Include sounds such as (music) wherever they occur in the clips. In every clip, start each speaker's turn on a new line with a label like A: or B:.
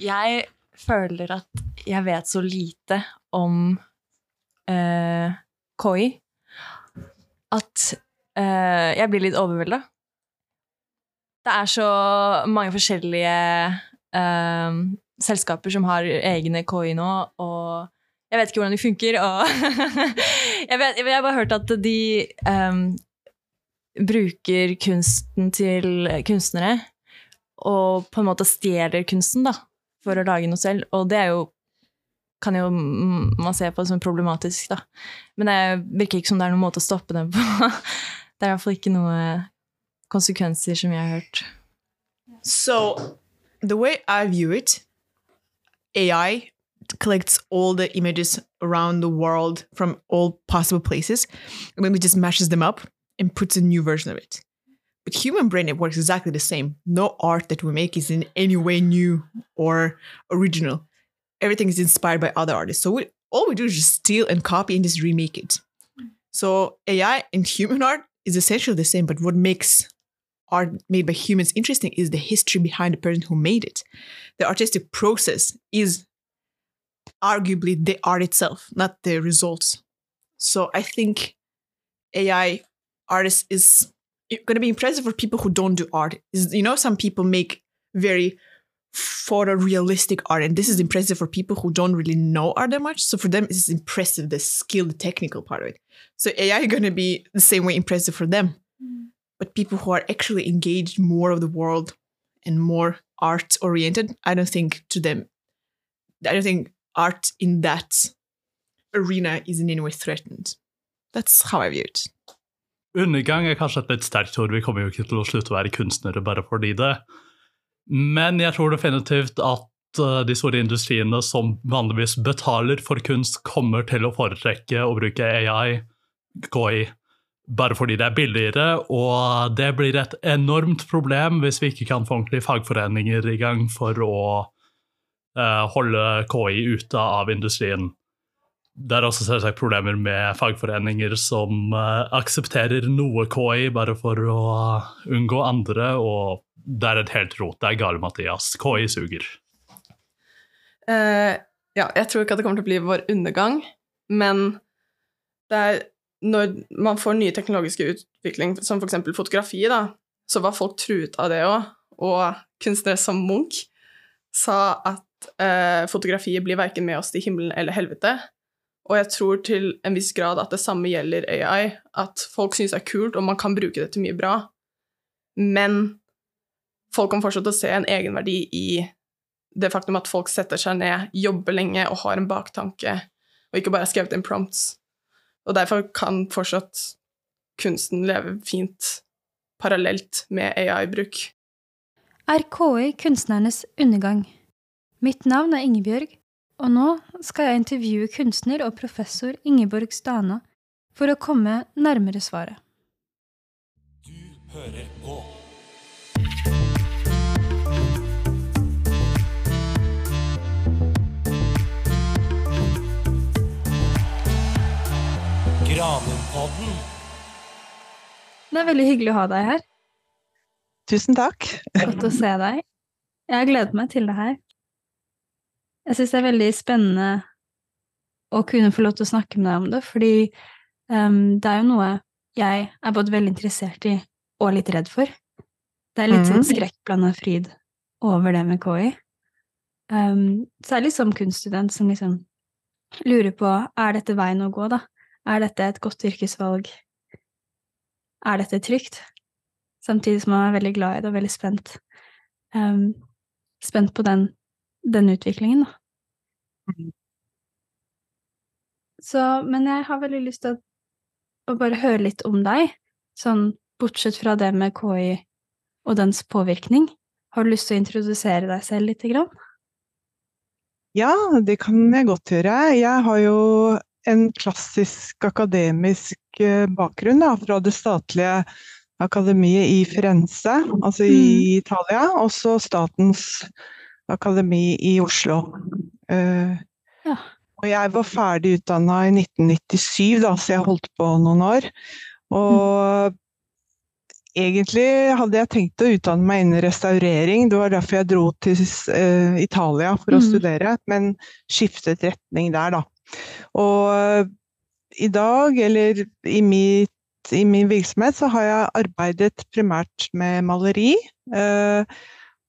A: jeg føler at jeg vet så lite om eh, KI at eh, jeg blir litt overvelda. Det er så mange forskjellige eh, selskaper som har egne KI nå, og jeg vet ikke hvordan de funker. Og (laughs) jeg, vet, jeg har bare hørt at de um, bruker kunsten til kunstnere og på en måte stjeler kunsten da, for å lage noe selv. Og det er jo kan jo man se på det som problematisk, da. Men det virker ikke som det er noen måte å stoppe det på. (laughs) Det er iallfall ikke noen konsekvenser som jeg har hørt.
B: So, the way I view it, AI collects all the images around the world from all possible places, and then it just mashes them up and puts a new version of it. But human brain, it works exactly the same. No art that we make is in any way new or original. Everything is inspired by other artists. So we, all we do is just steal and copy and just remake it. So AI and human art is essentially the same, but what makes art made by humans interesting is the history behind the person who made it. The artistic process is arguably the art itself, not the results. So I think AI artists is going to be impressive for people who don't do art. Is you know some people make very photorealistic art, and this is impressive for people who don't really know art that much. So for them, it's impressive the skill, the technical part of it. So AI is going to be the same way impressive for them. Mm. But people who are actually engaged more of the world and more art oriented, I don't think to them, I don't think art in that arena is in any way threatened. That's how I view it.
C: Undergang er kanskje et litt sterkt ord. Vi kommer jo ikke til å slutte å være kunstnere bare fordi det. Men jeg tror definitivt at eh, de store industriene som vanligvis betaler for kunst, kommer til å foretrekke å bruke AI, KI, bare fordi det er billigere. Og det blir et enormt problem hvis vi ikke kan få ordentlige fagforeninger i gang for å uh, holde KI ute av industrien. Det er også selvsagt problemer med fagforeninger som uh, aksepterer noe KI bare for å unngå andre, og det er et helt rot. Det er gale, Mathias. KI suger.
D: Uh, ja, jeg tror ikke at det kommer til å bli vår undergang, men det er når man får nye teknologiske utvikling, som f.eks. fotografi, da, så var folk truet av det òg. Og kunstnere som Munch sa at uh, fotografiet blir verken med oss til himmelen eller helvete. Og jeg tror til en viss grad at det samme gjelder AI. At folk syns det er kult, og man kan bruke det til mye bra. Men folk fortsatt til å se en egenverdi i det faktum at folk setter seg ned, jobber lenge og har en baktanke, og ikke bare har skrevet inn prompts. Og derfor kan fortsatt kunsten leve fint parallelt med AI-bruk.
E: Er KI kunstnernes undergang? Mitt navn er Ingebjørg, og nå skal jeg intervjue kunstner og professor Ingeborg Stana for å komme nærmere svaret. Du hører på Granunpodden. Det er veldig hyggelig å ha deg her.
F: Tusen takk.
E: Godt å se deg. Jeg har gledet meg til det her. Jeg syns det er veldig spennende å kunne få lov til å snakke med deg om det, fordi um, det er jo noe jeg er både veldig interessert i og litt redd for. Det er litt sånn mhm. skrekkblanda fryd over det med KI. Um, særlig som kunststudent som liksom lurer på er dette veien å gå, da? Er dette et godt yrkesvalg? Er dette trygt? Samtidig som man er veldig glad i det og veldig spent. Um, spent på den den utviklingen, da. Mm. Så, men jeg har veldig lyst til å, å, bare høre litt om deg, sånn bortsett fra det med KI og dens påvirkning. Har du lyst til å introdusere deg selv lite grann?
F: Ja, det kan jeg godt gjøre. Jeg har jo en klassisk akademisk eh, bakgrunn da, fra det statlige akademiet i Firenze, altså i mm. Italia. Også statens akademi i Oslo. Uh, ja. Og jeg var ferdig utdanna i 1997, da, så jeg holdt på noen år. Og egentlig hadde jeg tenkt å utdanne meg innen restaurering. Det var derfor jeg dro til uh, Italia for å
E: Mhm.
F: studere, men skiftet retning der, da. Og uh, i dag, eller i, mitt, i min virksomhet, så har jeg arbeidet primært med maleri. Eh,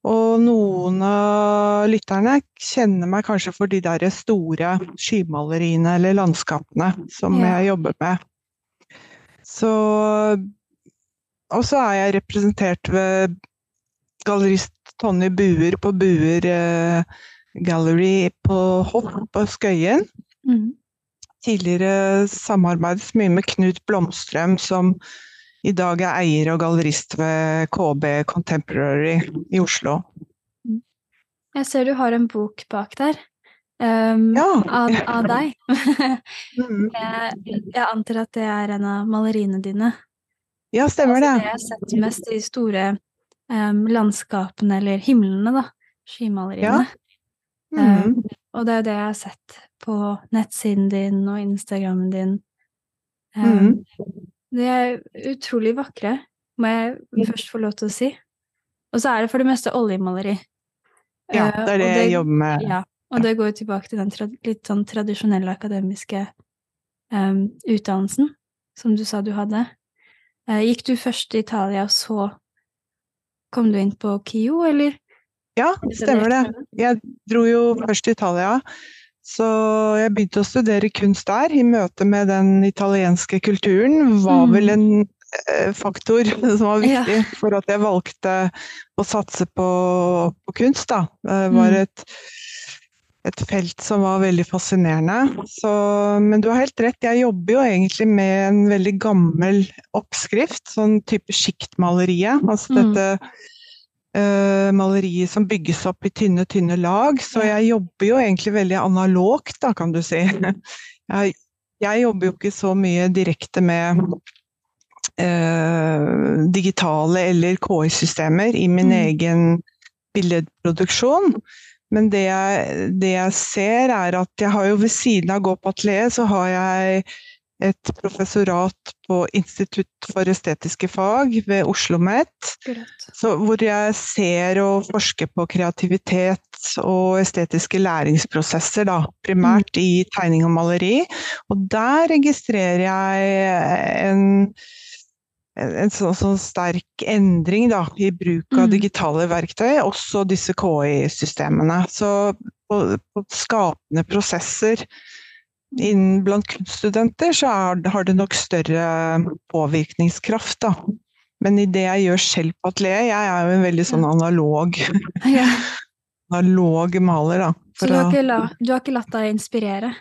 F: og noen av lytterne kjenner meg kanskje for de der store skymaleriene eller landskapene som
E: Ja.
F: jeg jobber med. Så Og så er jeg representert ved gallerist Tonje Buer på Buer eh, Gallery på Hopp på Skøyen.
E: Mm.
F: Tidligere samarbeidet mye med Knut Blomstrøm, som i dag er eier og gallerist ved KB Contemporary i Oslo.
E: Jeg ser du har en bok bak der. Um,
F: Ja.
E: av, av deg. (laughs) (laughs) Jeg, jeg antar at det er en av maleriene dine.
F: Ja, stemmer
E: Altså, det
F: det.
E: jeg har sett mest, de store um, landskapene, eller himlene, da. Skymaleriene.
F: Mhm.
E: Og det er jo det jeg har sett på nettsiden din og Instagrammen din.
F: Mm
E: Ehm, De er utrolig vakre, må jeg først få lov til å si. Og så er det for det meste oljemaleri.
F: Ja,
E: Eh,
F: det er det
E: det
F: jeg jobber med.
E: Ja, og det går tilbake til den litt sånn tradisjonelle akademiske um, utdannelsen som du sa du hadde. Uh, gikk du først til Italia, og så kom du inn på KIO, eller?
F: Ja, stemmer det. Jeg dro jo først til Italia, så jeg begynte å studere kunst der. I møte med den italienske kulturen var
E: Mm.
F: vel en eh, faktor (laughs) som var viktig for at jeg valgte å satse på, på kunst. Da. Det var
E: Mm.
F: et, et felt som var veldig fascinerende. Så, men du har helt rett, jeg jobber jo egentlig med en veldig gammel oppskrift. Sånn type sjiktmaleriet. Altså
E: Mm.
F: dette eh, maleriet som bygges opp i tynne, tynne lag. Så jeg jobber jo egentlig veldig analogt, da, kan du si. (laughs) Jeg, jeg jobber jo ikke så mye direkte med eh, digitale eller KI-systemer i min
E: Mm.
F: egen billedproduksjon. Men det jeg, det jeg ser er at jeg har jo ved siden av gå på atelier, så har jeg et professorat på Institutt for estetiske fag ved Oslo OsloMet. Så hvor jeg ser og forsker på kreativitet og estetiske læringsprosesser, da, primært i tegning og maleri. Og der registrerer jeg en, en sånn, sånn sterk endring da, i bruk av
E: Mm.
F: digitale verktøy, også disse KI-systemene. Så på, på skapende prosesser innen blant kunststudenter så er, har det nok større påvirkningskraft, da. Men i det jeg gjør selv på atelieret, jeg er jo en veldig sånn analog, (laughs)
E: Ja.
F: analog maler, da.
E: Så du har, ikke la, du har ikke latt deg inspirere,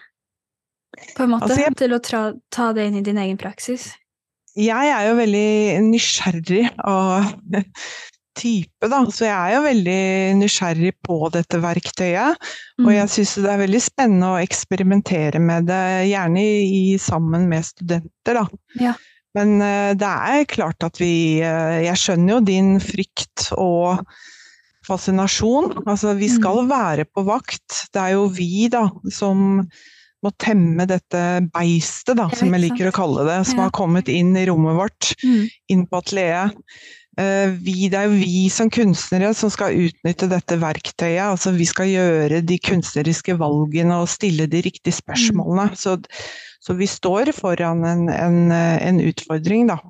E: på en måte,
F: Altså, jeg-
E: til å tra, ta det inn i din egen praksis?
F: jeg er jo veldig nysgjerrig av (laughs) type, da. Så jeg er jo veldig nysgjerrig på dette verktøyet. Og
E: Mm.
F: jeg syns det er veldig spennende å eksperimentere med det, gjerne i, i sammen med studenter, da.
E: Ja.
F: Men eh, det er klart at vi eh, Jeg skjønner jo din frykt og fascinasjon. Altså, vi skal
E: Mm.
F: være på vakt. Det er jo vi, da, som må temme dette beistet, da, som jeg liker å kalle det, som har kommet inn i rommet vårt
E: Mm.
F: inn på atelieret. Eh, Vi, det er jo vi som kunstnere som skal utnytte dette verktøyet. altså Vi skal gjøre de kunstneriske valgene og stille de riktige spørsmålene. Så, så vi står foran en, en, en utfordring, da.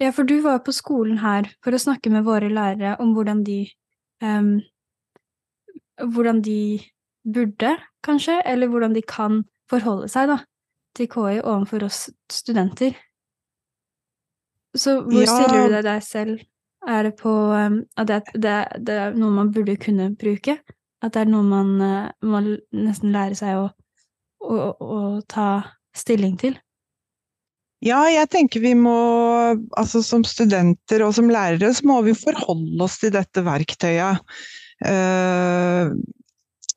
E: Ja, for du var på skolen her for å snakke med våre lærere om hvordan de um, Hvordan de burde, kanskje, eller hvordan de kan forholde seg da, til KI overfor oss studenter. Så hvor
F: Ja.
E: stiller du deg deg selv? Er det på em, at det, det, det er noe man burde kunne bruke? At det er noe man eh, må nesten lære seg å, å, å ta stilling til?
F: Ja, jeg tenker vi må, altså som studenter og som lærere, så må vi forholde oss til dette verktøyet. Uh,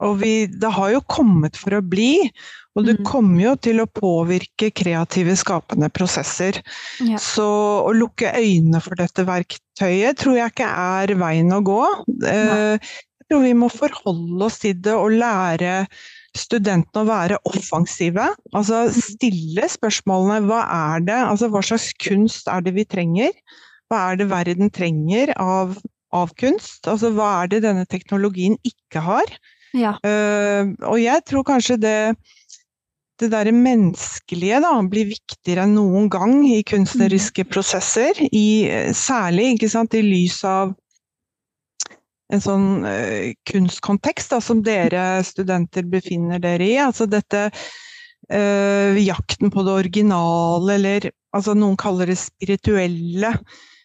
F: og vi, det har jo kommet for å bli, og det
E: Mm.
F: kommer jo til å påvirke kreative, skapende prosesser.
E: Ja.
F: Så å lukke øynene for dette verktøyet tror jeg ikke er veien å gå. Eh, Jeg tror vi må forholde oss til det og lære studentene å være offensive. Altså stille spørsmålene hva er det, altså hva slags kunst er det vi trenger? Hva er det verden trenger av, av kunst? Altså hva er det denne teknologien ikke har?
E: Ja.
F: Eh, og jeg tror kanskje det det derre menneskelige da, blir viktigere enn noen gang i kunstneriske prosesser. I, særlig ikke sant, i lys av en sånn uh, kunstkontekst da, som dere studenter befinner dere i. Altså dette uh, jakten på det originale, eller altså noen kaller det spirituelle.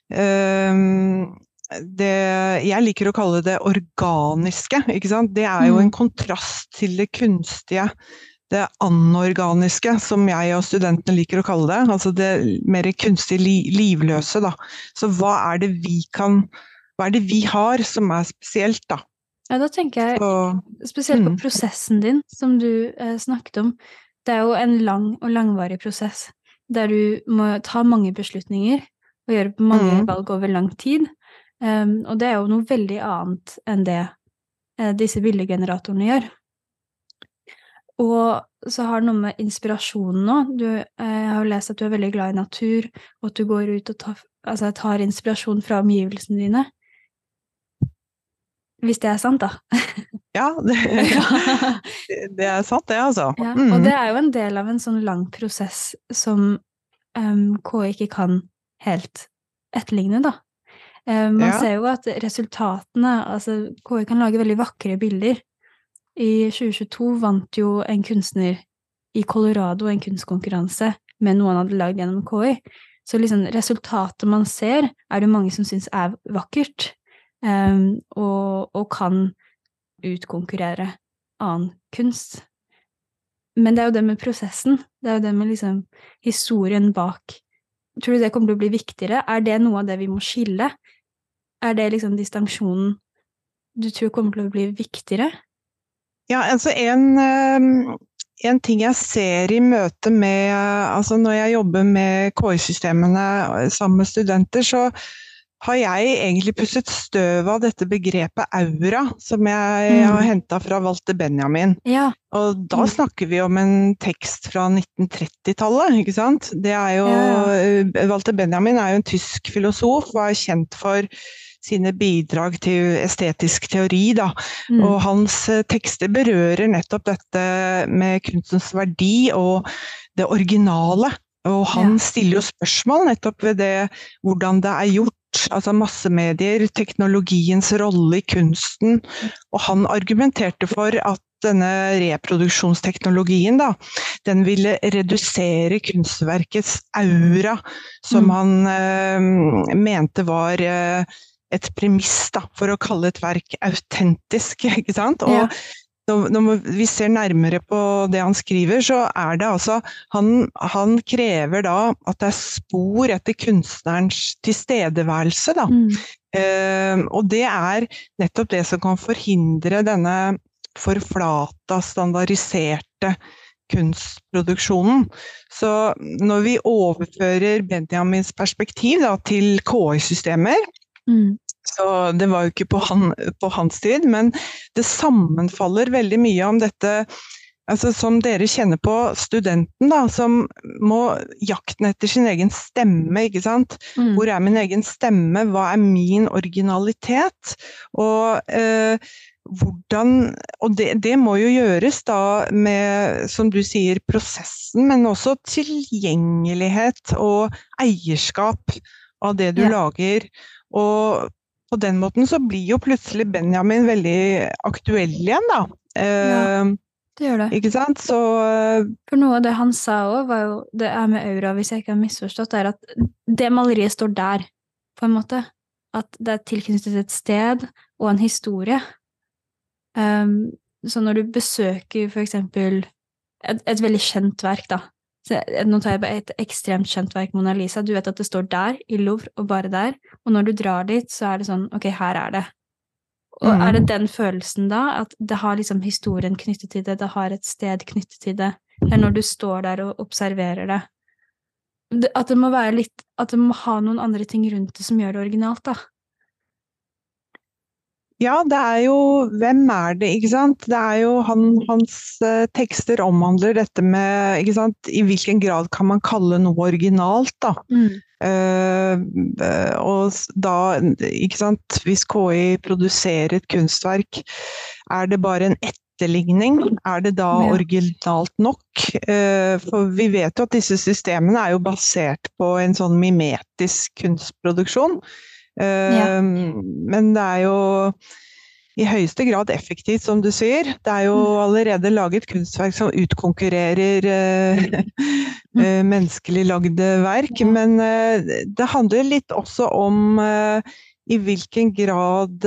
F: Eh, det, jeg liker å kalle det organiske. Det er jo en kontrast til det kunstige det anorganiske, som jeg og studentene liker å kalle det. Altså det mer kunstig li livløse, da. Så hva er det vi kan Hva er det vi har som er spesielt, da?
E: Ja, da tenker jeg
F: Så,
E: spesielt på
F: mm.
E: prosessen din, som du eh, snakket om. Det er jo en lang og langvarig prosess, der du må ta mange beslutninger og gjøre mange
F: Mm.
E: valg over lang tid. Um, og det er jo noe veldig annet enn det eh, disse bildegeneratorene gjør. Og så har det noe med inspirasjonen nå. Du, eh, jeg har jo lest at du er veldig glad i natur, og at du går ut og tar, altså, tar inspirasjon fra omgivelsene dine. Hvis det er sant, da.
F: ja, det, (laughs) (laughs) det er sant, det, altså.
E: Ja, og det er jo en del av en sånn lang prosess som um, KI ikke kan helt etterligne, da. Um, man
F: Ja.
E: ser jo at resultatene Altså, KI kan lage veldig vakre bilder. I 2022 vant jo en kunstner i Colorado en kunstkonkurranse med noe han hadde lagd gjennom KI. Så liksom resultatet man ser, er det mange som syns er vakkert, um, og, og kan utkonkurrere annen kunst. Men det er jo det med prosessen, det er jo det med liksom historien bak. Tror du det kommer til å bli viktigere? Er det noe av det vi må skille? Er det liksom distinksjonen du tror kommer til å bli viktigere?
F: Ja, altså en, eh, en ting jeg ser i møte med Altså når jeg jobber med KI-systemene sammen med studenter, så har jeg egentlig pusset støv av dette begrepet aura, som jeg
E: Mm.
F: har henta fra Walter Benjamin.
E: Ja.
F: Og da
E: Mm.
F: snakker vi om en tekst fra 1930-tallet, ikke sant? Det er jo
E: Ja,
F: eh, Walter Benjamin er jo en tysk filosof og er kjent for sine bidrag til estetisk teori, da.
E: Mm.
F: Og hans eh, tekster berører nettopp dette med kunstens verdi og det originale. Og han
E: Ja.
F: stiller jo spørsmål nettopp ved det, hvordan det er gjort. Altså massemedier, teknologiens rolle i kunsten. Og han argumenterte for at denne reproduksjonsteknologien, da, den ville redusere kunstverkets aura, som
E: Mm.
F: han eh, mente var eh, et premiss da, for å kalle et verk autentisk. (laughs) ikke sant? Og
E: Ja.
F: når, når vi ser nærmere på det han skriver, så er det altså Han, han krever da at det er spor etter kunstnerens tilstedeværelse, da.
E: Mm.
F: Eh, og det er nettopp det som kan forhindre denne forflata, standardiserte kunstproduksjonen. Så når vi overfører Benjamins perspektiv da, til KI-systemer,
E: Mm.
F: så det var jo ikke på, han, på hans tid, men det sammenfaller veldig mye om dette altså som dere kjenner på studenten, da, som må jakten etter sin egen stemme, ikke sant.
E: Mm.
F: Hvor er min egen stemme? Hva er min originalitet? Og eh, hvordan Og det, det må jo gjøres da med, som du sier, prosessen, men også tilgjengelighet og eierskap av det du
E: Ja.
F: lager. Og på den måten så blir jo plutselig Benjamin veldig aktuell igjen, da. ja,
E: Det gjør det.
F: Ikke sant? Så eh,
E: For noe av det han sa òg, var jo det er med aura, hvis jeg ikke har misforstått, er at det maleriet står der, på en måte. At det er tilknyttet et sted og en historie. Um, så når du besøker for eksempel et, et veldig kjent verk, da så, Nå tar jeg bare et ekstremt kjent verk, Mona Lisa. Du vet at det står der, i Louvre, og bare der. Og når du drar dit, så er det sånn Ok, her er det. Og
F: mm.
E: er det den følelsen da, at det har liksom historien knyttet til det, det har et sted knyttet til det, eller når du står der og observerer det. det at det må være litt At det må ha noen andre ting rundt det som gjør det originalt, da.
F: Ja, det er jo Hvem er det, ikke sant? Det er jo han, Hans eh, tekster omhandler dette med ikke sant? I hvilken grad kan man kalle noe originalt, da?
E: Mm.
F: Eh, eh, og da, ikke sant, hvis KI produserer et kunstverk, er det bare en etterligning? Er det da originalt nok? Eh, for vi vet jo at disse systemene er jo basert på en sånn mimetisk kunstproduksjon.
E: Ja.
F: Men det er jo i høyeste grad effektivt, som du sier. Det er jo allerede laget kunstverk som utkonkurrerer eh, eh, menneskelig lagde verk. Men eh, det handler litt også om i hvilken grad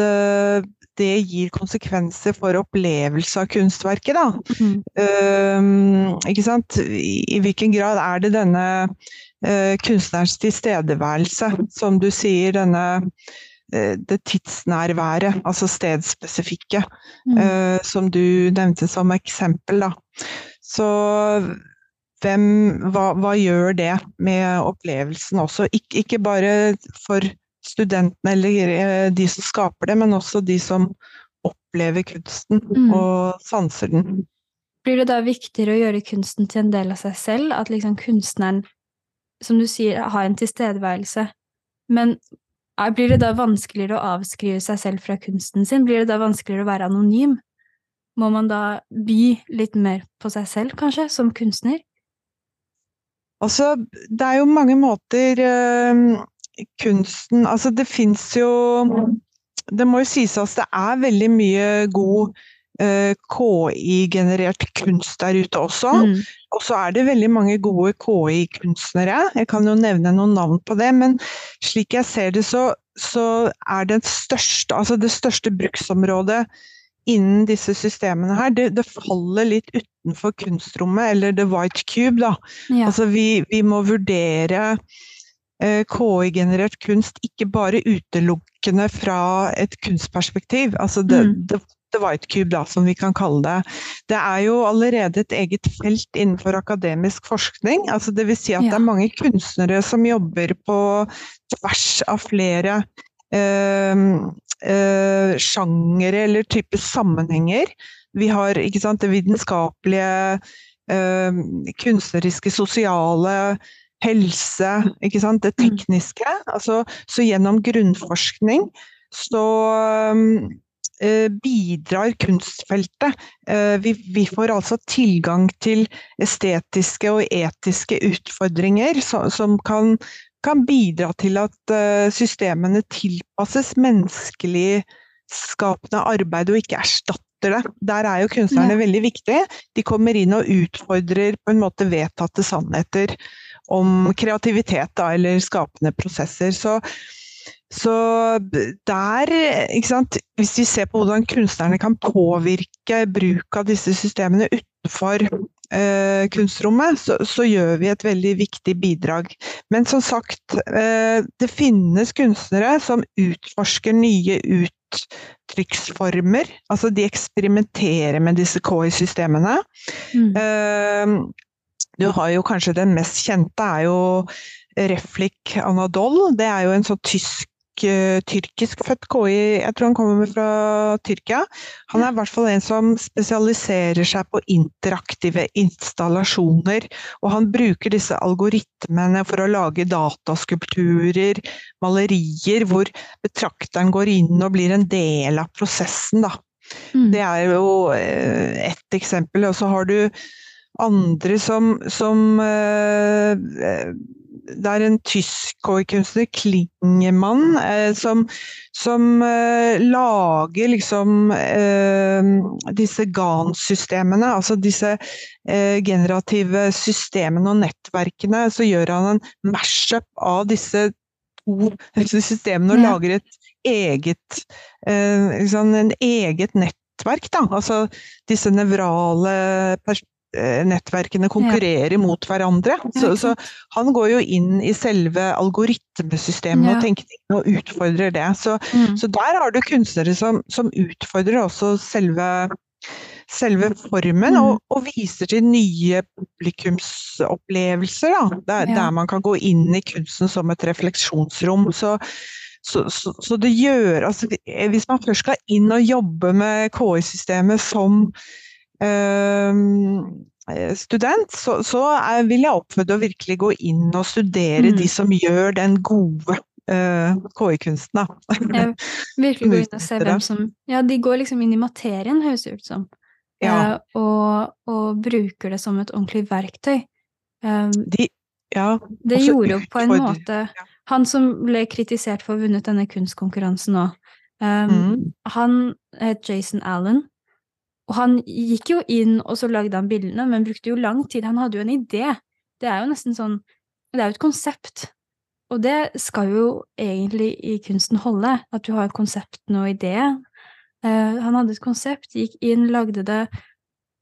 F: det gir konsekvenser for opplevelse av kunstverket, da.
E: Mm.
F: Uh, ikke sant? I, hvilken grad er det denne uh, kunstnerens tilstedeværelse, som du sier, denne eh, det tidsnærværet, altså stedsspesifikke,
E: Mm.
F: eh, som du nevnte som eksempel, da. Så hvem, hva, hva gjør det med opplevelsen også? Ik ikke bare for studentene eller eh, de som skaper det, men også de som opplever kunsten
E: Mm.
F: og sanser den.
E: Blir det da viktigere å gjøre kunsten til en del av seg selv? At liksom kunstneren, som du sier, har en tilstedeværelse? Men er- blir det da vanskeligere å avskrive seg selv fra kunsten sin? Blir det da vanskeligere å være anonym? Må man da by litt mer på seg selv, kanskje, som kunstner?
F: Altså, det er jo mange måter eh, kunsten Altså, det fins jo Det må jo sies at det er veldig mye god eh, KI-generert kunst der ute også.
E: Mm.
F: Og så er det veldig mange gode KI-kunstnere. Jeg kan jo nevne noen navn på det, men slik jeg ser det, så, så er det største, altså det største bruksområdet innen disse systemene her, det, det faller litt utenfor kunstrommet, eller the white cube, da.
E: Ja.
F: Altså vi, vi må vurdere KI-generert kunst ikke bare utelukkende fra et kunstperspektiv. Altså det,
E: Mm.
F: det, the white cube, da, som vi kan kalle det. Det er jo allerede et eget felt innenfor akademisk forskning. Altså det vil si at
E: Ja.
F: det er mange kunstnere som jobber på tvers av flere eh, eh, sjangere eller type sammenhenger. Vi har sant, det vitenskapelige, eh, kunstneriske, sosiale, helse, ikke sant, det
E: Mm.
F: tekniske. Altså, så gjennom grunnforskning så eh, bidrar kunstfeltet. Eh, vi, vi får altså tilgang til estetiske og etiske utfordringer så, som kan, kan bidra til at eh, systemene tilpasses menneskelig skapende arbeid og ikke erstatter det. Der er jo kunstnerne
E: Ja.
F: veldig viktige. De kommer inn og utfordrer på en måte vedtatte sannheter om kreativitet da, eller skapende prosesser. Så, så der, Hvis vi ser på hvordan kunstnerne kan påvirke bruk av disse systemene utenfor eh, kunstrommet, så, så gjør vi et veldig viktig bidrag. Men som sagt, eh, det finnes kunstnere som utforsker nye uttrykksformer. Altså de eksperimenterer med disse KI-systemene.
E: Mm.
F: Eh, Du har jo kanskje den mest kjente er jo Reflik Anadol. Det er jo en sånn tysk tyrkisk født KI, jeg tror han kommer fra Tyrkia. Han er i hvert fall en som spesialiserer seg på interaktive installasjoner. Og han bruker disse algoritmene for å lage dataskulpturer, malerier, hvor betrakteren går inn og blir en del av prosessen. Da.
E: Mm.
F: Det er jo eh, ett eksempel. Og så har du andre som, som eh, eh, Det er en tysk KI-kunstner, Klingemann, eh, som, som lager liksom disse GAN-systemene, altså disse generative systemene og nettverkene. Så gjør han en mash-up av disse to systemene og lager et eget liksom en eget nettverk, da. Altså disse nevrale nettverkene konkurrerer mot hverandre. Så, så han går jo inn i selve algoritmesystemet
E: Ja.
F: og tenkningen og utfordrer det. Så,
E: Mm.
F: så der har du kunstnere som, som utfordrer også selve selve formen,
E: Mm.
F: og, og viser til nye publikumsopplevelser. Da, der,
E: Ja.
F: der man kan gå inn i kunsten som et refleksjonsrom. Så, Så, så, så det gjør altså, Hvis man først skal inn og jobbe med KI-systemet som eh, student, så, så vil jeg oppfordre å virkelig gå inn og studere
E: Mm.
F: de som gjør den gode uh, KI-kunsten. (laughs)
E: virkelig gå inn og se hvem som Ja, de går liksom inn i materien, høres det ut som.
F: Ja.
E: Uh, og, og bruker det som et ordentlig verktøy. Um,
F: De, ja,
E: det gjorde jo på en måte
F: ja.
E: Han som ble kritisert for å ha vunnet denne kunstkonkurransen nå, um,
F: mm.
E: han het Jason Allen. Og han gikk jo inn, og så lagde han bildene, men brukte jo lang tid. Han hadde jo en idé. Det er jo nesten sånn Det er jo et konsept. Og det skal jo egentlig i kunsten holde, at du har et konsept og idé. Uh, han hadde et konsept, gikk inn, lagde det,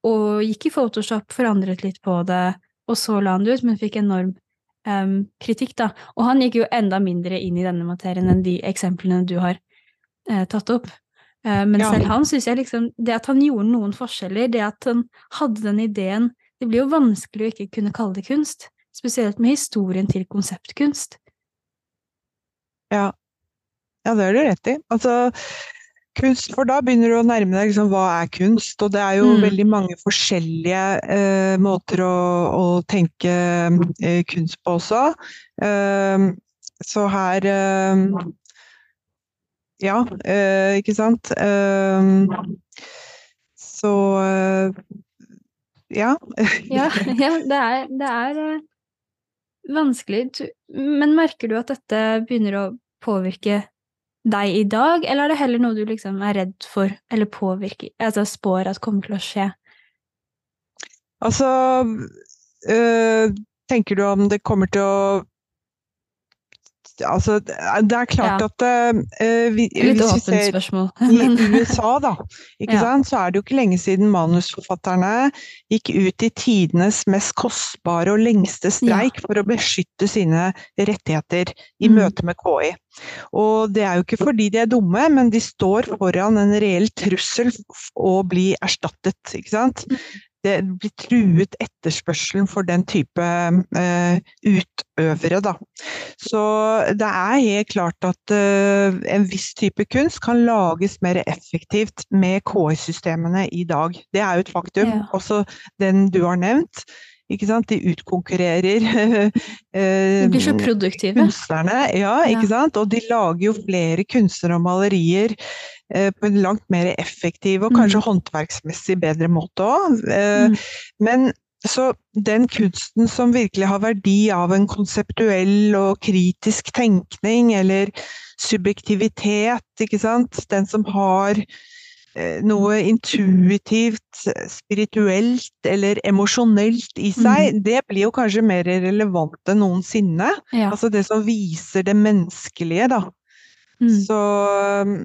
E: og gikk i Photoshop, forandret litt på det, og så la han det ut, men fikk enorm um, kritikk, da. Og han gikk jo enda mindre inn i denne materien enn de eksemplene du har uh, tatt opp. Eh, men selv han syns jeg liksom Det at han gjorde noen forskjeller, det at han hadde den ideen Det blir jo vanskelig å ikke kunne kalle det kunst. Spesielt med historien til konseptkunst.
F: Ja, ja det er du rett i. Altså, kunst, for da begynner du å nærme deg liksom, hva er kunst, og det er jo
E: Mm.
F: veldig mange forskjellige eh, måter å, å tenke eh, kunst på også. Eh, så her eh, Ja, eh, ikke sant. Eh, så ja. (laughs)
E: Ja, ja det er, det er eh, vanskelig. Men merker du at dette begynner å påvirke deg i dag, eller er det heller noe du liksom er redd for, eller påvirker, altså spår at kommer til å skje?
F: Altså øh, Tenker du om det kommer til å Altså, det er klart
E: Ja.
F: at uh, vi,
E: Litt åpent spørsmål. (laughs)
F: i (laughs) USA, da,
E: Ja.
F: sant, så er det jo ikke lenge siden manusforfatterne gikk ut i tidenes mest kostbare og lengste streik for å beskytte sine rettigheter i
E: Mm.
F: møte med KI. Og det er jo ikke fordi de er dumme, men de står foran en reell trussel å bli erstattet, ikke sant. Det blir truet etterspørselen for den type eh, utøvere, da. Så det er helt klart at eh, en viss type kunst kan lages mer effektivt med KI-systemene i dag. Det er jo et faktum.
E: Ja.
F: Også den du har nevnt. Ikke sant? De utkonkurrerer (laughs) eh,
E: De blir så produktive.
F: kunstnerne. Ja,
E: Ja.
F: sant? Og de lager jo flere kunstnere og malerier eh, på en langt mer effektiv og kanskje håndverksmessig bedre måte òg. Eh,
E: Mm.
F: Men så den kunsten som virkelig har verdi av en konseptuell og kritisk tenkning, eller subjektivitet, ikke sant, den som har noe intuitivt, spirituelt eller emosjonelt i seg, det blir jo kanskje mer relevant enn noensinne.
E: Ja.
F: Altså det som viser det menneskelige, da.
E: Mm.
F: Så um,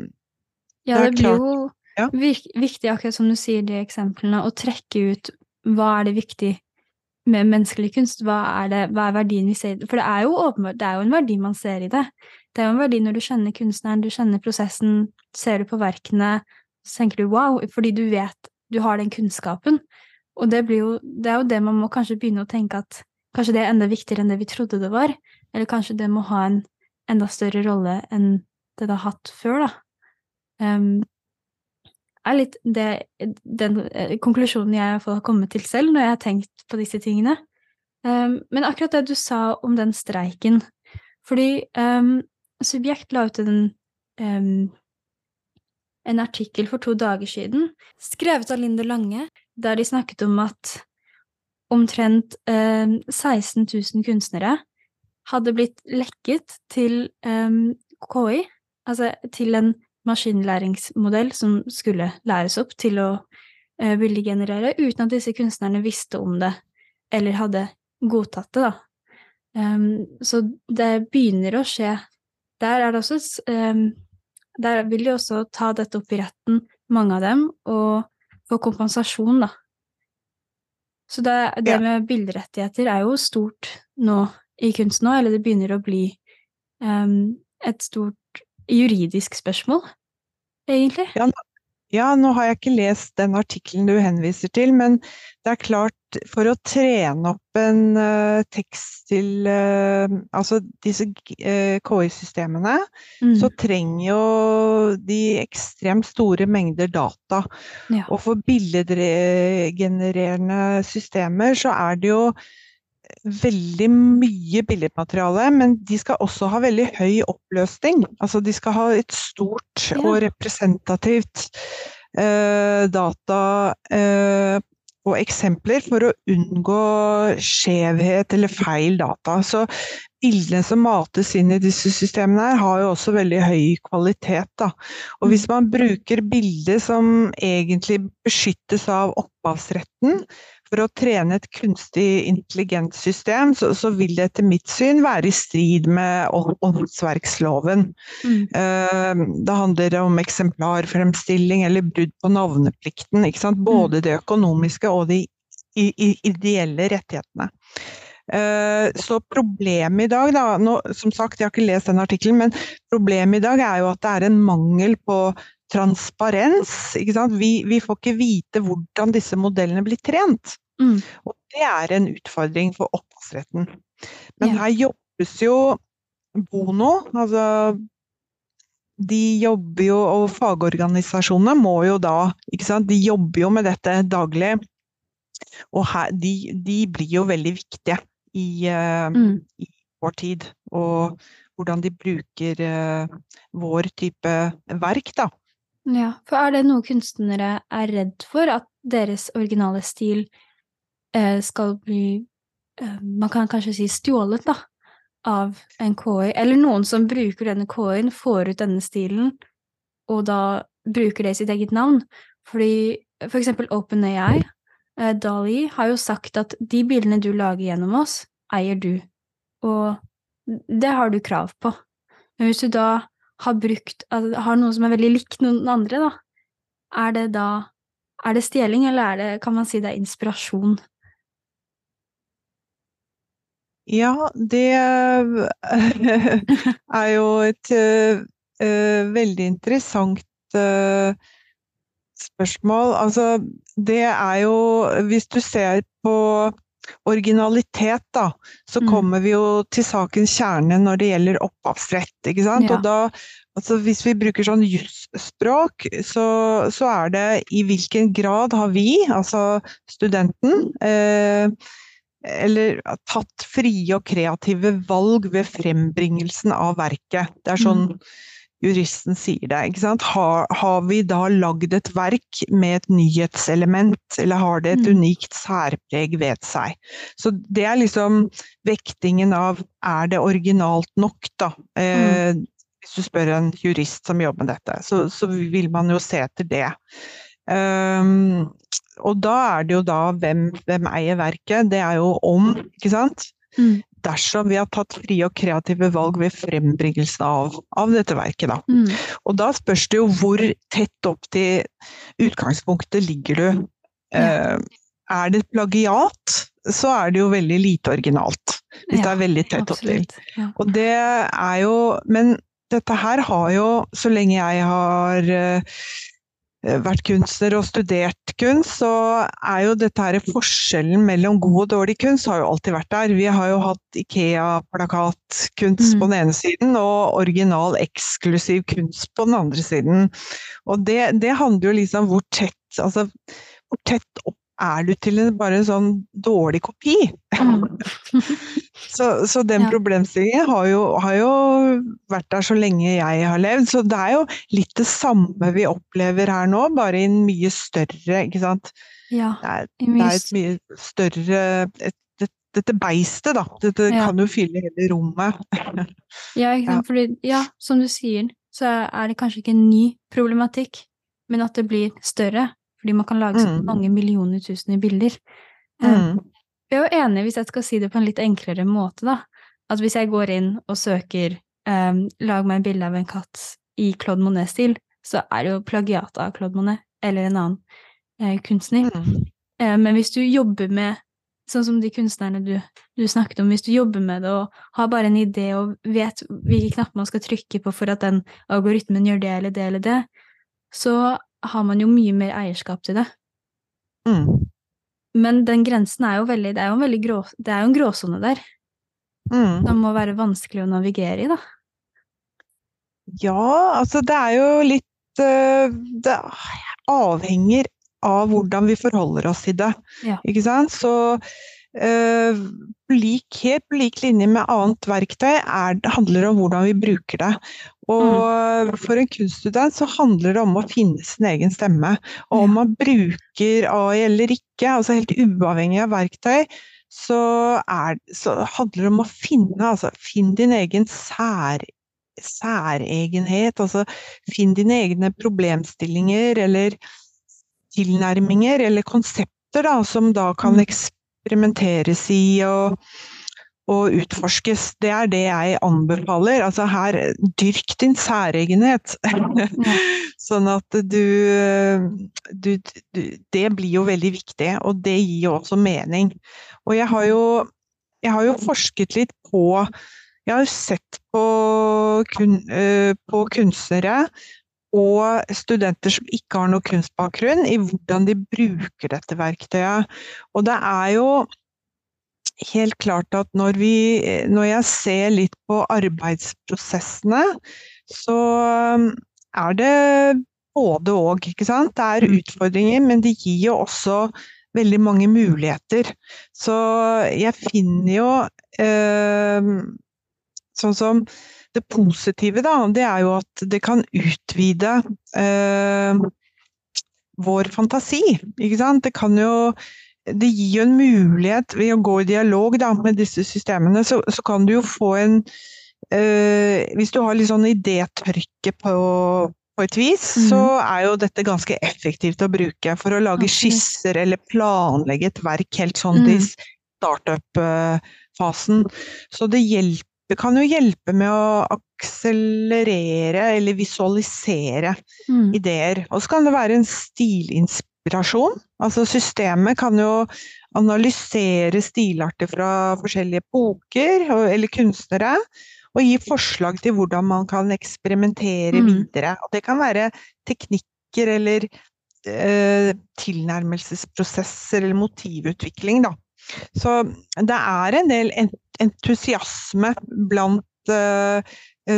E: Ja,
F: Det
E: det blir jo
F: Ja.
E: viktig, akkurat som du sier, de eksemplene, å trekke ut hva er det viktig med menneskelig kunst, hva er, det, hva er verdien vi ser i det? For det er jo åpenbart, det er jo en verdi man ser i det. Det er jo en verdi når du kjenner kunstneren, du kjenner prosessen, ser du på verkene, så tenker du wow, fordi du vet, du har den kunnskapen. Og det jo, det er jo det man må kanskje begynne å tenke at kanskje det er enda viktigere enn det vi trodde det var, eller kanskje det må ha en enda større rolle enn det det har hatt før, da. Um, er litt det, den eh, konklusjonen jeg har kommet til selv når jeg har tenkt på disse tingene. Um, men akkurat det du sa om den streiken Fordi um, Subjekt la ut en, um, en artikkel for to dager siden, skrevet av Linde Lange, der de snakket om at omtrent eh, 16 000 kunstnere hadde blitt lekket til eh, KI, altså til en maskinlæringsmodell som skulle læres opp til å eh, bildegenerere, uten at disse kunstnerne visste om det, eller hadde godtatt det, da. Um, så det begynner å skje. Der er det også um, Der vil de også ta dette opp i retten, mange av dem, og få kompensasjon, da. Så det, det
F: Ja.
E: med bilderettigheter er jo stort nå i kunst nå, eller det begynner å bli um, et stort juridisk spørsmål, egentlig.
F: Ja, nå har jeg ikke lest den artikkelen du henviser til, men det er klart, for å trene opp en uh, tekst til uh, Altså disse uh, KI-systemene,
E: Mm.
F: så trenger jo de ekstremt store mengder data.
E: Ja.
F: Og for billedgenererende systemer så er det jo veldig mye billedmateriale, men de skal også ha veldig høy oppløsning. Altså de skal ha et stort
E: Ja.
F: og representativt eh, data eh, og eksempler for å unngå skjevhet eller feil data. Så bildene som mates inn i disse systemene her, har jo også veldig høy kvalitet. Da. Og hvis man bruker bilder som egentlig beskyttes av opphavsretten, for å trene et kunstig intelligent system, så, så vil det etter mitt syn være i strid med åndsverksloven.
E: Mm.
F: Eh, Det handler om eksemplarfremstilling eller brudd på navneplikten. Sant? Både det økonomiske og de ideelle rettighetene. Eh, Så problemet i dag, da, nå, som sagt jeg har ikke lest den artikkelen, men problemet i dag er jo at det er en mangel på transparens. Ikke sant? Vi, vi får ikke vite hvordan disse modellene blir trent.
E: Mm.
F: Og det er en utfordring for opphavsretten. Men
E: Ja.
F: her jobbes jo Bono, altså de jobber jo, og fagorganisasjonene må jo da, ikke sant, de jobber jo med dette daglig. Og her, de, de blir jo veldig viktige i, uh,
E: Mm.
F: i vår tid. Og hvordan de bruker uh, vår type verk, da.
E: Ja, for er det noe kunstnere er redd for, at deres originale stil eh, skal bli eh, Man kan kanskje si stjålet, da, av en KI, eller noen som bruker denne KI-en, får ut denne stilen, og da bruker det sitt eget navn. Fordi for eksempel OpenAI, eh, Dali, har jo sagt at de bildene du lager gjennom oss, eier du, og det har du krav på. Men hvis du da har brukt altså, Har noe som er veldig likt noen andre, da, er det da Er det stjeling, eller er det, kan man si det er inspirasjon?
F: Ja, det (laughs) er jo et eh, veldig interessant uh, spørsmål. Altså, det er jo Hvis du ser på originalitet, da, så
E: Mm.
F: kommer vi jo til sakens kjerne når det gjelder opphavsrett, ikke sant.
E: Ja.
F: Og da Altså hvis vi bruker sånn jusspråk, så, så er det i hvilken grad har vi, altså studenten, eh, eller tatt frie og kreative valg ved frembringelsen av verket. Det er sånn juristen sier det. ikke sant? Har, har vi da lagd et verk med et nyhetselement, eller har det et
E: Mm.
F: unikt særpreg ved seg? Så det er liksom vektingen av er det originalt nok, da. Eh, Hvis du spør en jurist som jobber med dette, så, så vil man jo se etter det. Um, og da er det jo da hvem, hvem eier verket, det er jo om, ikke sant?
E: Mm.
F: Dersom vi har tatt frie og kreative valg ved frembringelsen av, av dette verket, da.
E: Mm.
F: Og da spørs det jo hvor tett opp til utgangspunktet ligger du.
E: Ja.
F: Eh, er det plagiat, så er det jo veldig lite originalt. Hvis det er veldig tett opp til.
E: Ja.
F: Og det er jo Men dette her har jo, så lenge jeg har eh, vært kunstner og studert kunst, så er jo dette her forskjellen mellom god og dårlig kunst har jo alltid vært der. Vi har jo hatt Ikea-plakatkunst
E: Mm.
F: på den ene siden, og original eksklusiv kunst på den andre siden. Og det, det handler jo liksom hvor tett, altså hvor tett opp er du til en bare en sånn dårlig kopi?
E: Mm. (laughs)
F: Så, så den
E: Ja.
F: problemstillingen har jo, har jo vært der så lenge jeg har levd. Så det er jo litt det samme vi opplever her nå, bare i en mye større ikke sant?
E: ja.
F: Det er, det er et mye større et, det, Dette beistet, da. Dette
E: Ja.
F: kan jo fylle hele rommet. (laughs)
E: Ja, ikke sant? Fordi, ja, som du sier, så er det kanskje ikke en ny problematikk, men at det blir større, fordi man kan lage så
F: Mm.
E: mange millioner tusener bilder. Eh,
F: Mm.
E: Jeg er jo enig, hvis jeg skal si det på en litt enklere måte, da, at hvis jeg går inn og søker um, 'lag meg bilde av en katt' i Claude Monet-stil, så er det jo plagiat av Claude Monet, eller en annen eh, kunstner.
F: Mm.
E: Eh, Men hvis du jobber med, sånn som de kunstnerne du, du snakket om, hvis du jobber med det og har bare en idé og vet hvilke knapper man skal trykke på for at den algoritmen gjør det eller det eller det, så har man jo mye mer eierskap til det.
F: Mm.
E: Men den grensen er jo veldig Det er jo en veldig grå, det er jo en gråsone der.
F: Mm.
E: som må være vanskelig å navigere i, da.
F: Ja, altså det er jo litt eh, Det avhenger av hvordan vi forholder oss til det.
E: Ja.
F: Ikke sant? Så Uh, likhet på lik linje med annet verktøy er, handler om hvordan vi bruker det. Og for en kunststudent så handler det om å finne sin egen stemme. Og om man bruker AI eller ikke, altså helt uavhengig av verktøy, så, er, så handler det om å finne altså, Finn din egen sær, særegenhet. Altså finn dine egne problemstillinger eller tilnærminger eller konsepter da, som da kan
E: Mm.
F: eksperimenteres i og, og utforskes. Det er det jeg anbefaler. Altså her, dyrk din særegenhet. (laughs) sånn at du, du, du Det blir jo veldig viktig, og det gir jo også mening. Og jeg har jo, jeg har jo forsket litt på Jeg har sett på, kun, eh, på kunstnere og studenter som ikke har noe kunstbakgrunn, i hvordan de bruker dette verktøyet. Og det er jo helt klart at når, vi, når jeg ser litt på arbeidsprosessene, så er det både og, ikke sant. Det er utfordringer, men det gir jo også veldig mange muligheter. Så jeg finner jo eh, Sånn som det positive, da, det er jo at det kan utvide eh, vår fantasi. Ikke sant? Det kan jo det gir jo en mulighet ved å gå i dialog da, med disse systemene, så, så kan du jo få en øh, Hvis du har litt sånn idétørke på, på et vis,
E: mm.
F: så er jo dette ganske effektivt å bruke for å lage
E: okay.
F: skisser eller planlegge et verk helt sånn i
E: Mm.
F: startup-fasen. Så det hjelper, kan jo hjelpe med å akselerere eller visualisere
E: Mm.
F: ideer. Og så kan det være en stilinspirasjon. Altså systemet kan jo analysere stilarter fra forskjellige epoker eller kunstnere, og gi forslag til hvordan man kan eksperimentere
E: Mm.
F: videre. Og det kan være teknikker eller eh, tilnærmelsesprosesser eller motivutvikling, da. Så det er en del entusiasme blant eh,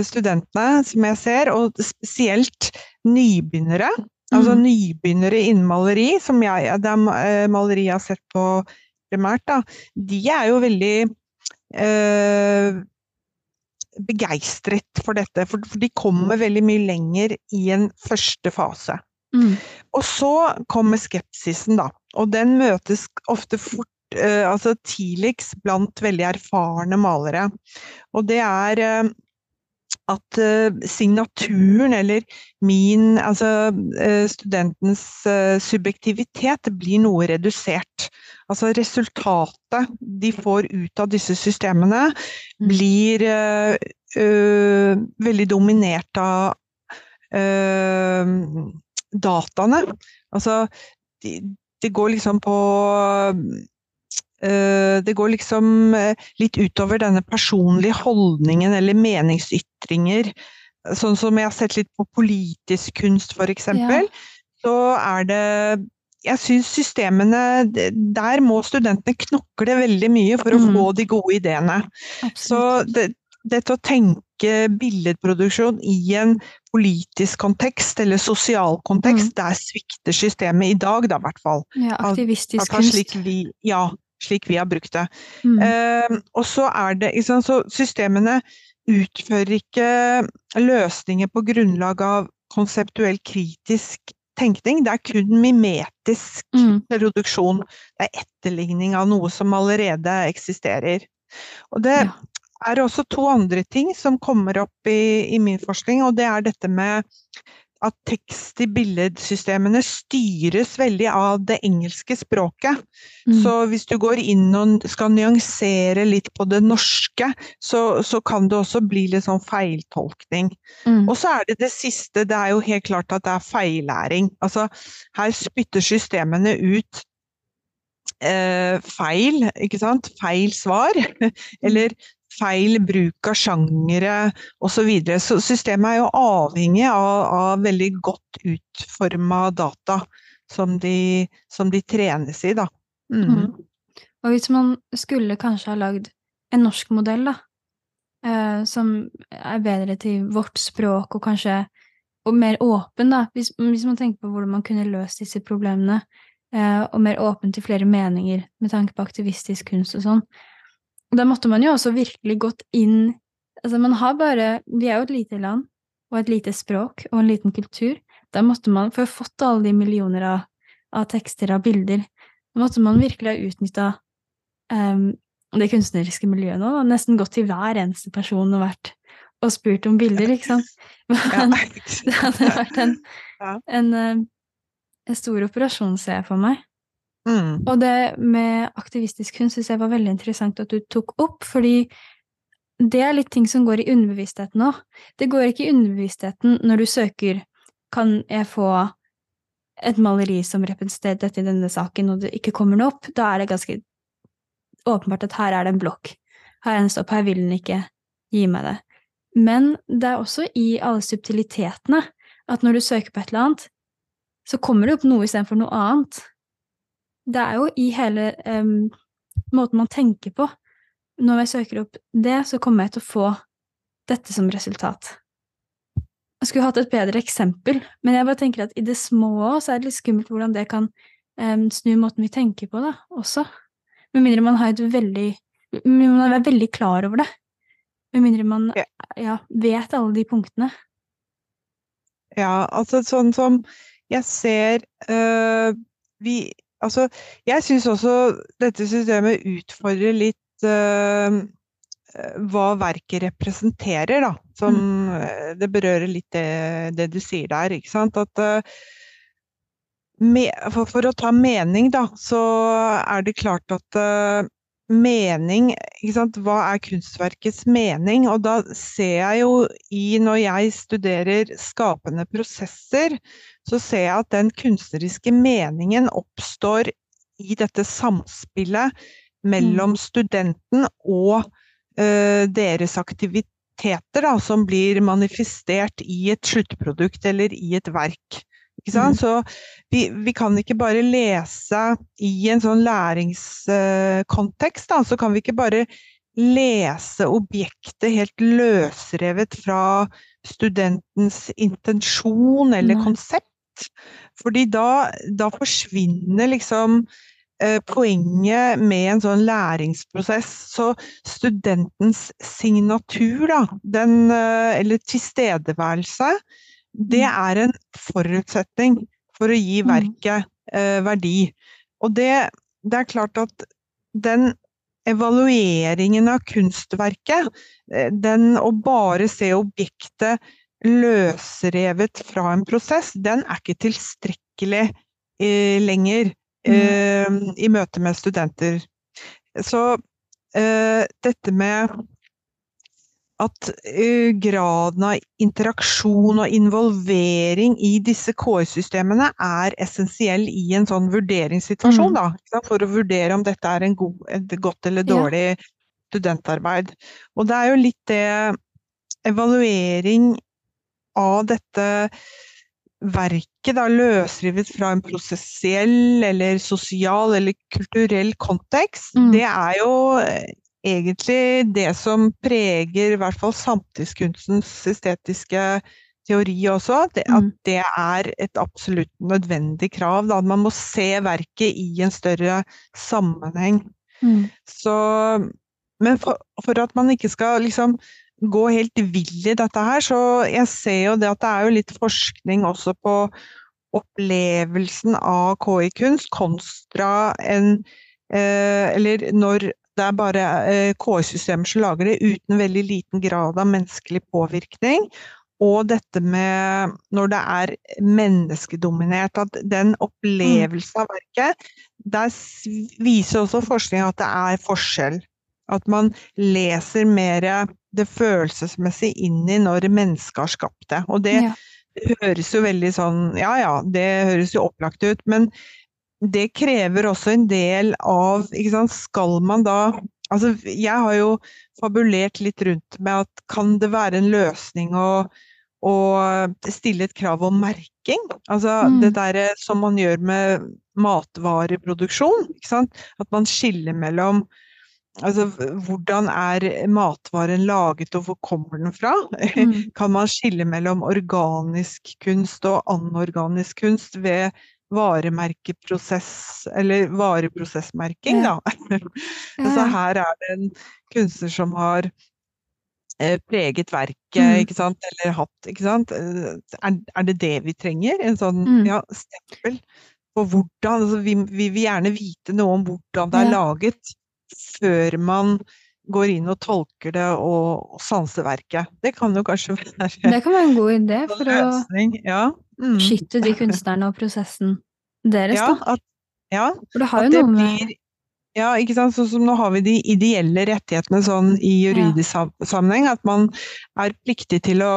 F: studentene, som jeg ser, og spesielt nybegynnere. Altså
E: Mm.
F: nybegynnere innen maleri, som jeg, det er eh, maleri jeg har sett på primært, da. De er jo veldig eh, begeistret for dette, for, de kommer veldig mye lenger i en første fase.
E: Mm.
F: Og så kommer skepsisen, da. Og den møtes ofte fort, eh, altså tidligst blant veldig erfarne malere. Og det er eh, at eh, signaturen, eller min, altså eh, studentens eh, subjektivitet, blir noe redusert. Altså resultatet de får ut av disse systemene,
E: Mm.
F: blir øh, veldig dominert av øh, dataene. Altså, det de går liksom på Det går liksom eh, litt utover denne personlige holdningen eller meningsytringer. Sånn som jeg har sett litt på politisk kunst, for eksempel. Så er det jeg syns systemene Der må studentene knokle veldig mye for å
E: Mm.
F: få de gode ideene. Så
E: Absolutt.
F: det, dette å tenke billedproduksjon i en politisk kontekst eller sosial kontekst, der svikter systemet i dag, da i hvert fall.
E: ja, aktivistisk kunst.
F: ja, slik vi har brukt det.
E: Mm.
F: Uh, og så er det liksom, Så systemene utfører ikke løsninger på grunnlag av konseptuell kritisk tenkning, det er kun mimetisk
E: Mm.
F: produksjon. Det er etterligning av noe som allerede eksisterer. Og det
E: Ja.
F: er også to andre ting som kommer opp i, i min forskning, og det er dette med at tekst i billedsystemene styres veldig av det engelske språket.
E: Mm.
F: Så hvis du går inn og skal nyansere litt på det norske, så, så kan det også bli litt sånn feiltolkning.
E: Mm.
F: Og så er det det siste, det er jo helt klart at det er feillæring. Altså, her spytter systemene ut eh, feil, ikke sant? Feil svar. (laughs) Eller feil bruk av sjangere osv. Så, så systemet er jo avhengig av, av veldig godt utforma data som de, som de, trenes i, da. Mm.
E: Mm. Og hvis man skulle kanskje ha lagd en norsk modell, da, eh, som er bedre til vårt språk og kanskje og mer åpen, da, hvis, hvis man tenker på hvordan man kunne løst disse problemene, eh, og mer åpen til flere meninger med tanke på aktivistisk kunst og sånn, da måtte man jo også virkelig gått inn Altså, man har bare Vi er jo et lite land, og et lite språk, og en liten kultur. Da måtte man, for å ha fått alle de millioner av, av tekster, og bilder, da måtte man virkelig ha utnytta um, ehm, det kunstneriske miljøet nå. og Nesten gått til hver eneste person og vært og spurt om bilder, ikke sant. (laughs) Men (laughs) det hadde vært en, en, ehm, en stor operasjon, ser jeg for meg. Mm. Og det med aktivistisk kunst syns jeg var veldig interessant at du tok opp, fordi det er litt ting som går i underbevisstheten òg. Det går ikke i underbevisstheten når du søker kan jeg få et maleri som representerer dette i denne saken, og det ikke kommer noe opp, da er det ganske åpenbart at her er det en blokk. Her er en stopp, her vil den ikke gi meg det. Men det er også i alle subtilitetene at når du søker på et eller annet, så kommer det opp noe istedenfor noe annet. Det er jo i hele um, måten man tenker på. Når jeg søker opp det, så kommer jeg til å få dette som resultat. Jeg skulle hatt et bedre eksempel, men jeg bare tenker at i det små så er det litt skummelt hvordan det kan um, snu måten vi tenker på, da, også. Med mindre man har et veldig Man er veldig klar over det. Med mindre man ja, vet alle de punktene.
F: Ja, altså sånn som jeg ser øh, Vi Altså, jeg syns også dette systemet utfordrer litt uh, hva verket representerer, da. Som mm. Det berører litt det, det, du sier der, ikke sant. At uh, me, for, for, å ta mening, da, så er det klart at uh, mening? Hva er kunstverkets mening? Og da ser jeg jo i, når jeg studerer skapende prosesser, så ser jeg at den kunstneriske meningen oppstår i dette samspillet mellom mm. studenten og uh, deres aktiviteter da, som blir manifestert i et sluttprodukt eller i et verk. Mm. Så vi, vi, kan ikke bare lese i en sånn læringskontekst, da, så kan vi ikke bare lese objektet helt løsrevet fra studentens intensjon eller konsept. Fordi da, da forsvinner liksom Eh, poenget med en sånn læringsprosess. Så studentens signatur, da, den, eh, eller tilstedeværelse, det mm. er en forutsetning for å gi mm. verket eh, verdi. Og det, det, er klart at den evalueringen av kunstverket, eh, den å bare se objektet løsrevet fra en prosess, den er ikke tilstrekkelig eh, lenger eh, i møte med studenter. Så eh, dette med at uh, graden av interaksjon og involvering i disse KS-systemene er essensiell i en sånn vurderingssituasjon, mm. da, for å vurdere om dette er god, et godt eller dårlig ja. studentarbeid. Og det er jo litt det evaluering av dette verket da løsrivet fra en prosessiell eller sosial eller kulturell kontekst, mm. det er jo eh, egentlig det som preger i hvert fall samtidskunstens estetiske teori også, det, at mm. det er et absolutt nødvendig krav. Da, at man må se verket i en større sammenheng. Mm. Så, men for, for, at man ikke skal liksom gå helt vill i dette her. Så jeg ser jo det at det er jo litt forskning også på opplevelsen av KI-kunst kontra en eh, Eller når det er bare eh, KI-systemer som lager det uten veldig liten grad av menneskelig påvirkning. Og dette med når det er menneskedominert, at den opplevelsen av verket Der viser også forskning at det er forskjell. At man leser mer det følelsesmessige inn i når mennesket har skapt det. Og det ja. høres jo veldig sånn Ja ja, det høres jo opplagt ut, men det krever også en del av Skal man da Altså, jeg har jo fabulert litt rundt med at kan det være en løsning å, å stille et krav om merking? Altså
E: Mm.
F: det derre som man gjør med matvareproduksjon, ikke sant? At man skiller mellom Altså, hvordan er matvaren laget, og hvor kommer den fra?
E: Mm. (laughs)
F: Kan man skille mellom organisk kunst og anorganisk kunst ved varemerkeprosess, eller vareprosessmerking, da? (laughs)
E: Ja,
F: Så her er det en kunstner som har eh, preget verket,
E: Mm.
F: ikke sant, eller hatt, ikke sant. Eh, Er, er det det vi trenger? En sånn,
E: Mm.
F: ja, stempel på hvordan altså vi, vi vil gjerne vite noe om hvordan det er
E: Ja.
F: laget, før man går inn og tolker det og, og sanser verket. Det kan jo kanskje (laughs) være
E: Det kan være en god idé for å.
F: Ja. Mm.
E: skytte de kunstnerne og prosessen deres,
F: Ja,
E: da.
F: at, ja,
E: For det har jo noe med
F: blir Ja, ikke sant. Sånn som nå har vi de ideelle rettighetene sånn i juridisk ja. sammenheng, at man er pliktig til å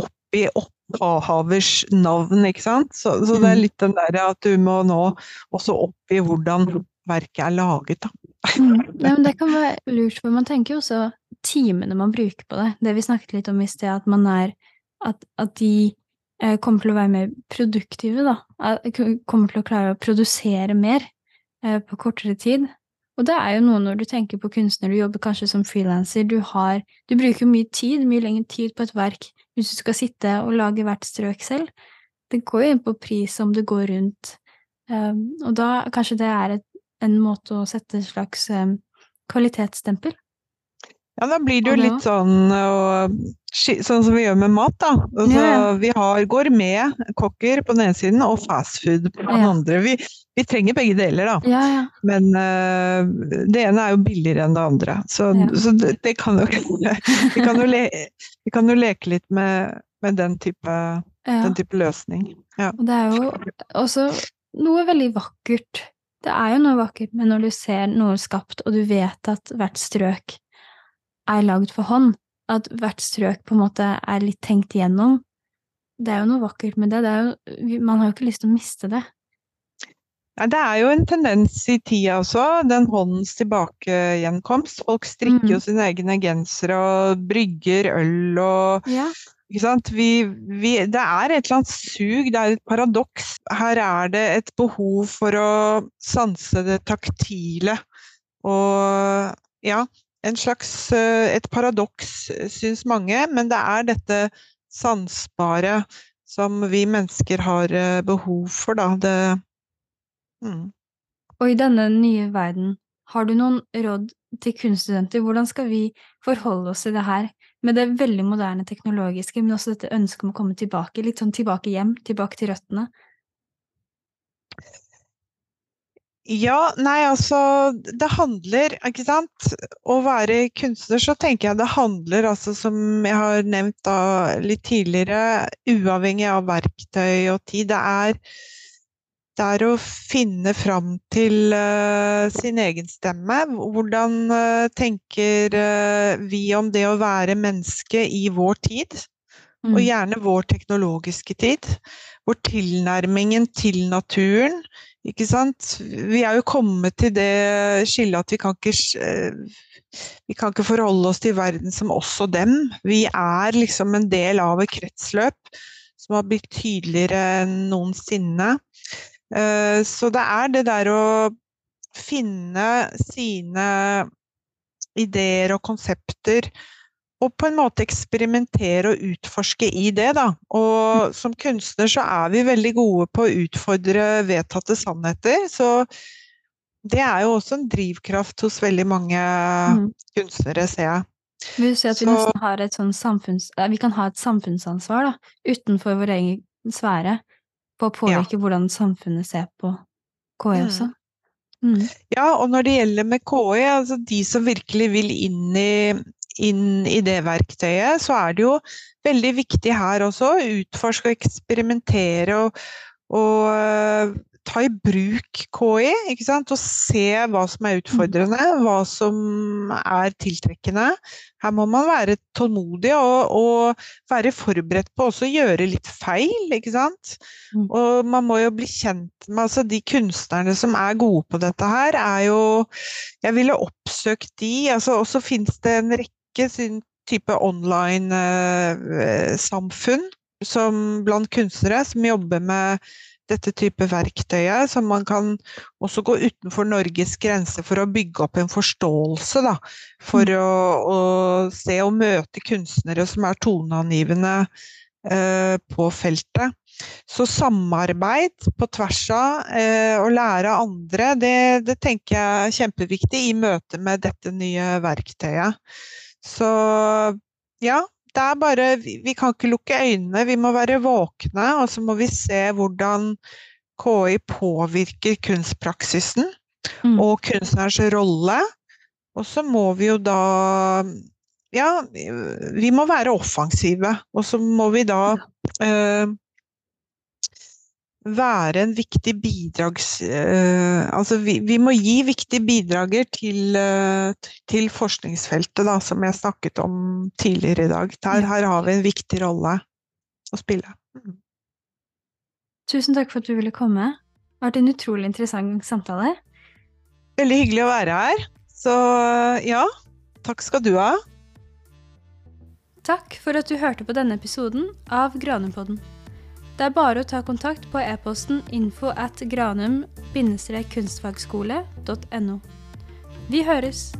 F: oppgi opphavers navn, ikke sant. Så, så det er
E: Mm.
F: litt den derre at du må nå også oppgi hvordan verket er laget, da.
E: Mm. (laughs) Ja, men det kan være lurt, for man tenker jo også timene man bruker på det. Det vi snakket litt om i sted, at man er At, at de eh, kommer til å være mer produktive, da. At- Kommer til å klare å produsere mer eh, på kortere tid. Og det er jo noe når du tenker på kunstner, du jobber kanskje som frilanser, du har Du bruker mye tid, mye lengre tid på et verk hvis du skal sitte og lage hvert strøk selv. Det går jo inn på pris om det går rundt. Um, og da kanskje det er et, en måte å sette et slags um, kvalitetsstempel.
F: Ja, da blir det jo litt sånn og, Sånn som vi gjør med mat, da. Altså,
E: Ja.
F: Vi har gourmetkokker på den ene siden og fastfood på den
E: Ja.
F: andre. Vi, vi trenger begge deler, da.
E: Ja, ja.
F: Men uh, det ene er jo billigere enn det andre. Så, så det, det kan jo (laughs) vi, kan jo le, vi kan jo leke litt med, med den, type, den type løsning. Ja.
E: Og det er jo også noe veldig vakkert. Det er jo noe vakkert med når du ser noe skapt, og du vet at hvert strøk er lagd for hånd. At hvert strøk på en måte er litt tenkt igjennom. Det er jo noe vakkert med det. det jo, man har jo ikke lyst til å miste det.
F: Nei, det er jo en tendens i tida også, den håndens tilbakegjenkomst. Folk strikker
E: Mm.
F: jo sine egne gensere og brygger øl og
E: Ja.
F: Vi, vi, det er et eller annet sug, det er et paradoks. Her er det et behov for å sanse det taktile. Og ja, en slags eh, Et paradoks, syns mange, men det er dette sansbare som vi mennesker har eh, behov for, da. Det mm.
E: Og i denne nye verden, har du noen råd til kunststudenter? Hvordan skal vi forholde oss til det her med det veldig moderne teknologiske, men også dette ønsket om å komme tilbake, litt sånn tilbake hjem, tilbake til røttene?
F: Ja, nei, altså Det handler, ikke sant Å være kunstner, så tenker jeg det handler, altså som jeg har nevnt da litt tidligere, uavhengig av verktøy og tid, det er det er å finne fram til uh, sin egen stemme. Hvordan uh, tenker uh, vi om det å være menneske i vår tid?
E: Mm.
F: Og gjerne vår teknologiske tid. Hvor tilnærmingen til naturen ikke sant? Vi er jo kommet til det skillet at vi kan ikke vi kan ikke forholde oss til verden som oss og dem. Vi er liksom en del av et kretsløp som har blitt tydeligere enn noensinne. Eh, Så det er det der å finne sine ideer og konsepter og på en måte eksperimentere og utforske i det, da. Og som kunstner så er vi veldig gode på å utfordre vedtatte sannheter, så det er jo også en drivkraft hos veldig mange
E: Mm.
F: kunstnere, ser jeg.
E: Vi ser at
F: så, vi
E: nesten har et sånn samfunns... eh, Vi kan ha et samfunnsansvar, da, utenfor vår egen sfære, på å påvirke hvordan samfunnet ser på KI
F: Mm.
E: også? Mm.
F: Ja, og når det gjelder med KI, altså de som virkelig vil inn i, inn i det verktøyet, så er det jo veldig viktig her også å utforske og eksperimentere og, og ta i bruk KI, ikke sant, og se hva som er utfordrende, hva som er tiltrekkende. Her må man være tålmodig og, og være forberedt på også å gjøre litt feil, ikke sant.
E: Mm.
F: Og man må jo bli kjent med altså de kunstnerne som er gode på dette her, er jo Jeg ville oppsøkt de, altså og så finnes det en rekke type online-samfunn eh, blant kunstnere som jobber med dette type verktøyet, som man kan også gå utenfor Norges grenser for å bygge opp en forståelse, da. For å, å se og møte kunstnere som er toneangivende eh, på feltet. Så samarbeid på tvers av eh, å lære av andre, det, det tenker jeg er kjempeviktig i møte med dette nye verktøyet. Så ja, det er bare Vi vi kan ikke lukke øynene, vi må være våkne, og så må vi se hvordan KI påvirker kunstpraksisen
E: Mm.
F: og kunstnerens rolle. Og så må vi jo da Ja, vi må være offensive, og så må vi da eh, være en viktig bidrags... Uh, altså vi, vi må gi viktige bidrager til, uh, til forskningsfeltet, da, som jeg snakket om tidligere i dag. Der, her har vi en viktig rolle å spille. Mm.
E: Tusen takk for at du ville komme. Det har vært en utrolig interessant samtale.
F: Veldig hyggelig å være her. Så ja, takk skal du ha.
E: Takk for at du hørte på denne episoden av Granum-podden. Det er bare å ta kontakt på e-posten info at granum-kunstfagskole.no. Vi høres!